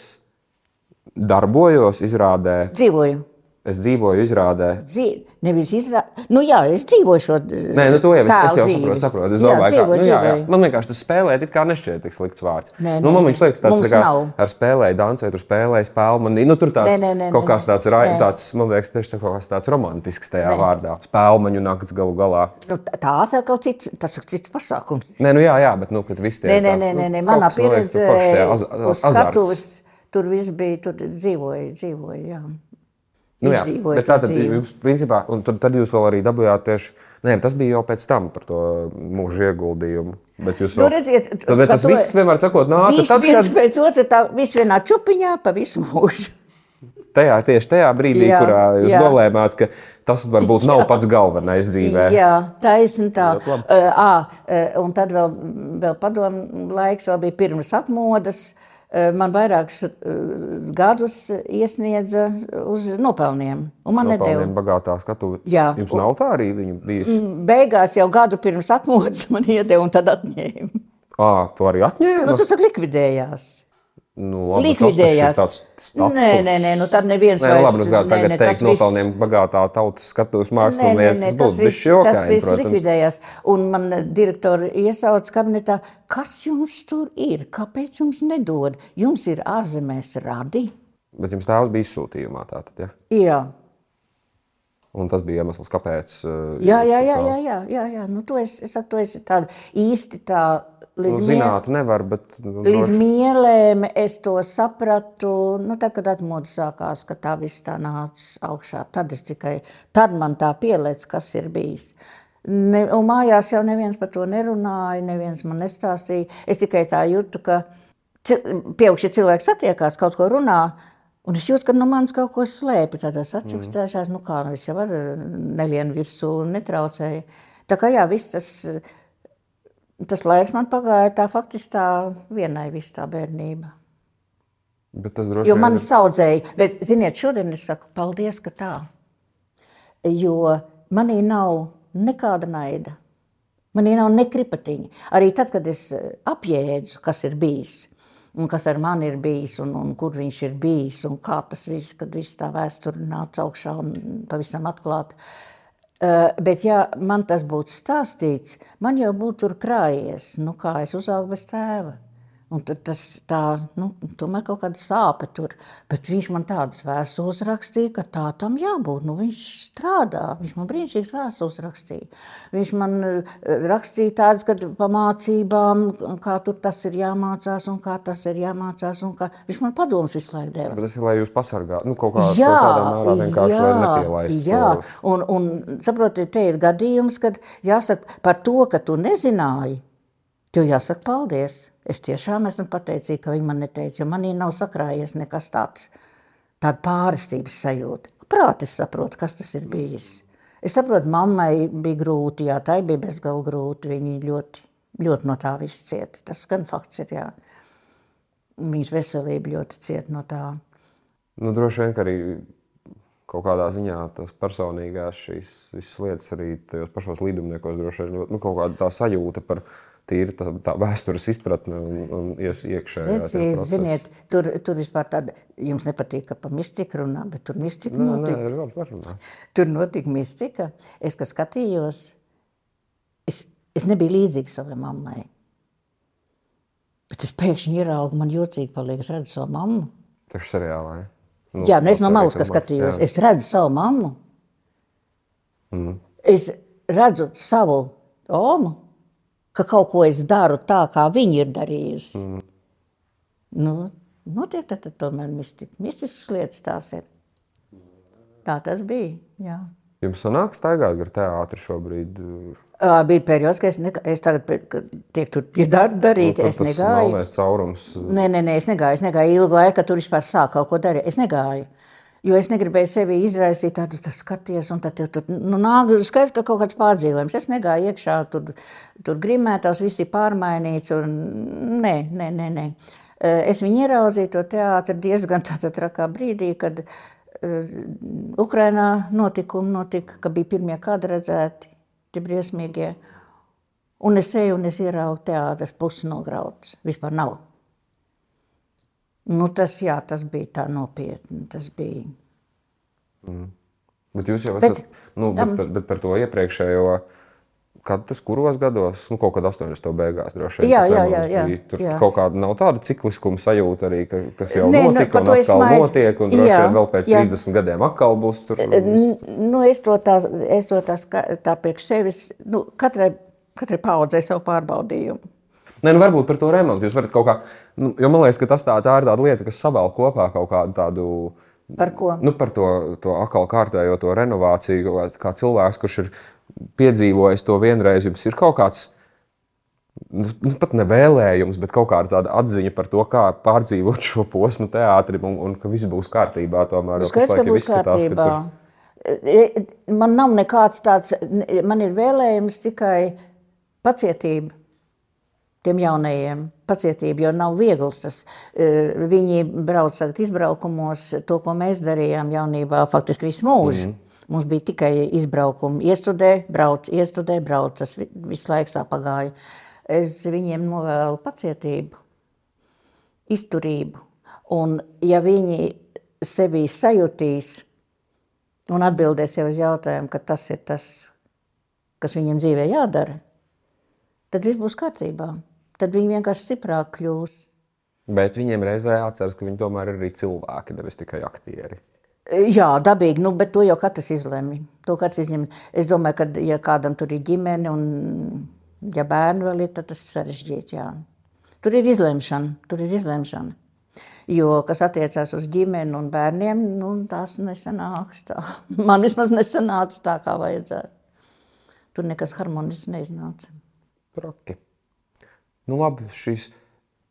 darbojos izrādē, dzīvoju. Es dzīvoju izrādē. Dzīv, nevis izrādīt, nu jā, es dzīvoju šo Nē, nu to jau es, es jau saprotu. saprotu. Es domāju, jā, ka dzīvoju, nu, jā, jā. man vienkārši tas spēlēt, it kā nešķiet tik slikts vārds. Nē, nu, nē, man nē. viņš liekas, Mums tā kā nav. ar spēlēju, dancēju, tur spēlēju spēli. Man, nu, tur tāds Nē, nē, nē, kaut nē, kāds nē. tāds, Nē. tāds, man liekas, tieši kaut kāds tāds romantisks tajā Nē. vārdā. Spēlmaņu nakts galu galā. Nu, tā- tās ir kaut cits, tas ir cits pasākums. Nē, nu jā, jā, bet, nu, kad viss tie Nē, nē, nē, nu, nē, nē. kaut manā man liekas, pieredzē tur viss bija, tur dzīvoja, dzīvoja, jā. Nu, jā, bet tā tad dzīvi. jūs, principā, un tad, tad jūs vēl arī dabūjāt tieši, nē, tas bija jau pēc tam par to mūža ieguldījumu. Bet jūs Nu, vēl, redziet, tad, bet tas to- viss vienmēr sakot, nāca Viss tad, viens kad pēc otra, tā viss vienā čupiņā pa visu mūžu. tajā, tieši tajā brīdī, Jā, kurā jūs jā. nolēmāt, ka tas varbūt nav pats galvenais dzīvē. Jā, taisni tā. Labi. Uh, ā, uh, un tad vēl, vēl padomu laiks, vēl bija pirms atmodas. Uh, Man vairākus uh, gadus iesniedza uz nopelniem. Man. Nopelniem bagātā skatuve. Jā. Jums nav tā arī viņa bijusi? Beigās jau gadu pirms atmodas man iedeva un tad atņēma. Ā, tu arī atņēmi? Nu, tas likvidējās. Nu, labi, likvidējās. Tas tāds. Nē, nē, nē, nu tad neviens Nē, labi, nu, kā nē, tagad nē, teikt, tas viss- nopelniem bagātā tautas skatuves nē, tas tas viss, bišķi tas jokaini, viss protams. likvidējās. Un man direktori iesauca kabinetā, kas jums tur ir, kāpēc jums nedod? Jums ir ārzemēs radi? Bet jums tēvs bija izsūtījumā tātad, ja? Jā, Un tas bija iemesls, kāpēc. uh, jā, jā, jā, jā, jā, jā, jā. Nu, to es, es to es tādu īsti tā Nu, līdz, mie, zināt, nevar, bet. Nu, līdz droši- mielēm es to sapratu, nu, tad, kad atmoda sākās, ka tā viss tā nāca augšā, tad es tikai, tad man tā pielēc, kas ir bijis. Ne, un mājās jau neviens par to nerunāja, neviens man nestāstīja. Es tikai tā jūtu, ka pieaugušie cilvēki satiekās, kaut ko runā, un es jūtu, ka no manis kaut ko slēpj. Tad es atšķirstēšos, nu kā, nu es jau varu nelienu virsū, netraucēju. Tā kā jā, viss tas, tas laiks man pagāja tā faktiski tā vienai viss tā bērnība. Bet tas droši Jo vien mani ir- saudzēja, bet, ziniet, šodien es saku, paldies, ka tā. Jo manī nav nekāda naida. Manī nav nekripatiņa. Arī tad, kad es apjēdzu, kas ir bijis, un kas ar mani ir bijis, un, un kur viņš ir bijis, un kā tas viss, kad viss tā vēsture nāca augšā un pavisam atklāta. Uh, bet, ja man tas būtu stāstīts, man jau būtu tur krājies, nu, kā es uzaugu bez tēva. Un tad tas tā, nu, tomēr kaut kāda sāpe tur. Bet viņš man tādas vēstules rakstīja, ka tā tam jābūt. Nu, viņš strādā, viņš man brīnišķīgas vēstules rakstīja. Viņš man eh, rakstīja tādas, kad pamācībām, kā tur tas ir jāmācās un kā tas ir jāmācās. un Kā... Viņš man padomus visu laiku deva. Bet tas ir, lai jūs pasargātu, nu, kaut, kā, Jā, kaut kādā mērā vienkārši, lai nepielaistu. jā. Un, un saprotiet, te ir gadījums, kad jāsaka par to, ka tu nezināji, tev jāsaka paldies. Es tiešām esmu pateicīga, ka viņi man neteica, jo manī nav sakrājies nekas tāds, tāda pārestības sajūta. Prāt, es saprotu, kas tas ir bijis. Es saprotu, mammai bija grūti, jā, tai bija bezgalīgi grūti. Viņa ļoti ļoti no tā viss cieta. Tas gan fakts ir, jā. Viņas veselība ļoti cieta no tā. Nu, droši vien, ka arī kaut kādā ziņā tas personīgās šīs lietas arī tajos pašos līdumniekos droši vien nu, kaut kāda tā sajūta par tīri tā, tā vēstures izpratne un, un iekšējā. Redziet, ziniet, tur, tur vispār tāda, jums nepatīk, ka pa mistiku runā, bet tur mistika Nē, notika. nē, var, var runāt. Tur notika mistika. Es, kad skatījos, es, es nebiju līdzīga savai mammai. Bet es pēkšņi ieraugu, man jocīgi paliek, es redzu savu mammu. Tas ir seriālā. Ja? Nu, Jā, nu es no malas kā skatījos, jā. es redzu savu mammu. Mm. Es redzu savu omu, ka kaut ko es daru tā, kā viņa ir darījusi. Mm. Nu, notiek tad, tad tomēr misti, mistiskas lietas tās ir. Tā tas bija. Jā. Jums sanāk staigāt gar teātri šobrīd? Ā, Bija periods, kad es, nega, es tagad, kad tiek tur tie darbi darīti, Nu, es tas negāju. melnais caurums. Nē, nē, nē, es negāju. Es negāju ilgu laiku, kad tur vispār sāk kaut ko darīt. Es negāju. Jo es negribēju sevi izraisīt tādu tā skaties, un tad tur nu, nāk skaidrs, ka kaut kāds pārdzīvojums. Es negāju iekšā, tur, tur grimētās, viss ir pārmainīts. Un, nē, nē, nē, nē. Es viņu ieraudzīju to teātri diezgan tādā trakā brīdī, kad Ukrainā notikumi notika, ka bija pirmie kādi redzēti, tie briesmīgie. Un es eju un es ieraugu teātris pusi nograuts. Vispār nav. Nu, tas, jā, tas bija tā nopietni. Tas bija. Bet jūs jau Bet- esat. Nu, bet, bet, bet par to iepriekšējo. Kad tas kuros gados, nu, kaut kad 80. beigās droši vien. Jā, jā, jā, jā, bija. Tur jā. kaut kāda nav tāda cikliskuma sajūta arī, ka, kas jau Nē, nu, notika, par un atkal smaidu. notiek, un droši vien vēl pēc jā. 30 gadiem atkal būs tur. Nu, es to tā, es to tā, tā priekš sevis, nu, katrai, katrai paudzei savu pārbaudījumu. Nē, nu varbūt par to remontu jūs varat kaut kā. Nu, jo man liekas, ka tas tā, tā ir tāda lieta, kas savēl kopā kaut kādu tādu. Par ko? Nu, par to, to atkal kārtējo to renovāciju, kā- cilvēks, kurš ir piedzīvojis to vienreiz, jums ir kaut kāds. Nu, nu, pat ne vēlējums, bet kaut kāda atziņa par to, kā pārdzīvot šo posmu teātrim un, un ka viss būs kārtībā. Tomēr, jo Skaidrs, ka būs kārtībā. tur- E, Man nav nekāds tāds, man ir vēlējums tikai pacietība tiem jaunajiem. Pacietība, jo nav viegls tas. E, Viņi brauc izbraukumos, to, ko mēs darījām jaunībā, faktiski visu mūžu. Mm. Mums bija tikai izbraukumi. Iestudē, brauc, iestudē, brauc. Tas vi- visu laiku tā pagāja. Es viņiem novēlu pacietību izturību. Un, ja viņi sevī sajutīs un atbildēs jau uz jautājumu, ka tas ir tas, kas viņiem dzīvē jādara, tad viss būs kārtībā. Tad viņi vienkārši stiprāk kļūs. Bet viņiem reizē jāatcerās, ka viņi tomēr ir arī cilvēki, nevis tikai aktieri. Jā, dabīgi, nu, bet to jau katrs izlemj. To katrs izņem. Es domāju, ka, ja kādam tur ir ģimene un ja bērni vēl ir, tad tas ir sarežģīti. Jā. Tur ir izlemšana. Tur ir izlemšana. Jo, kas attiecās uz ģimeni un bērniem, nu, tās nesanāks tā. Man vismaz nesanāca tā, kā vajadzētu. Tur nekas harmonisks neiznāca. Traki. Nu, labi, šīs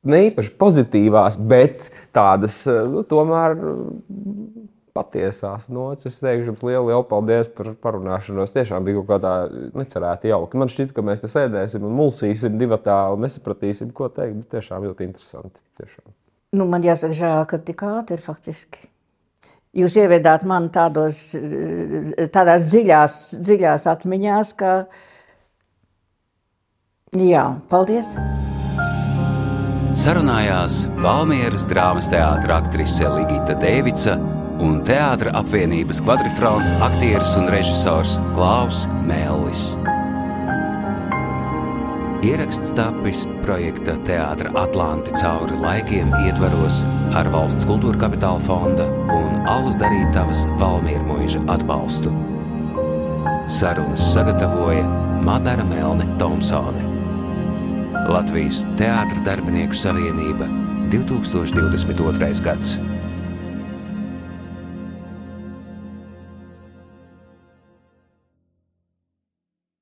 ne īpaši pozitīvās, bet tādas nu, tomēr mm, patiesās nots. Es teikšu jums lielu, lielu paldies par parunāšanos. Tiešām bija kaut kā tā necerēta jauka. Man šķiet, ka mēs te sēdēsim un mulsīsim divatā un nesapratīsim, ko teikt. Bet tiešām ļoti interesanti. Tiešām. Nu, man jāsaka, žēl, ka tik ātri faktiski. Jūs ievedāt mani tādos, eh, tādās dziļās, dziļās atmiņās, ka. Jā, paldies! Sarunājās Valmieras drāmas teātris aktrise Ligita Devica un teātris apvienības kvadrifrāns aktieris un režisors Klaus Mēlis. Ieraksts tapis projekta Teātris Atlanti cauri laikiem ietvaros ar valsts kultūra kapitāla fonda un alus darītavas Valmiera mūža atbalstu. Sarunas sagatavoja Madara Melne Thompsone. Latvijas Teātris darbinieku savienība 2022. gads.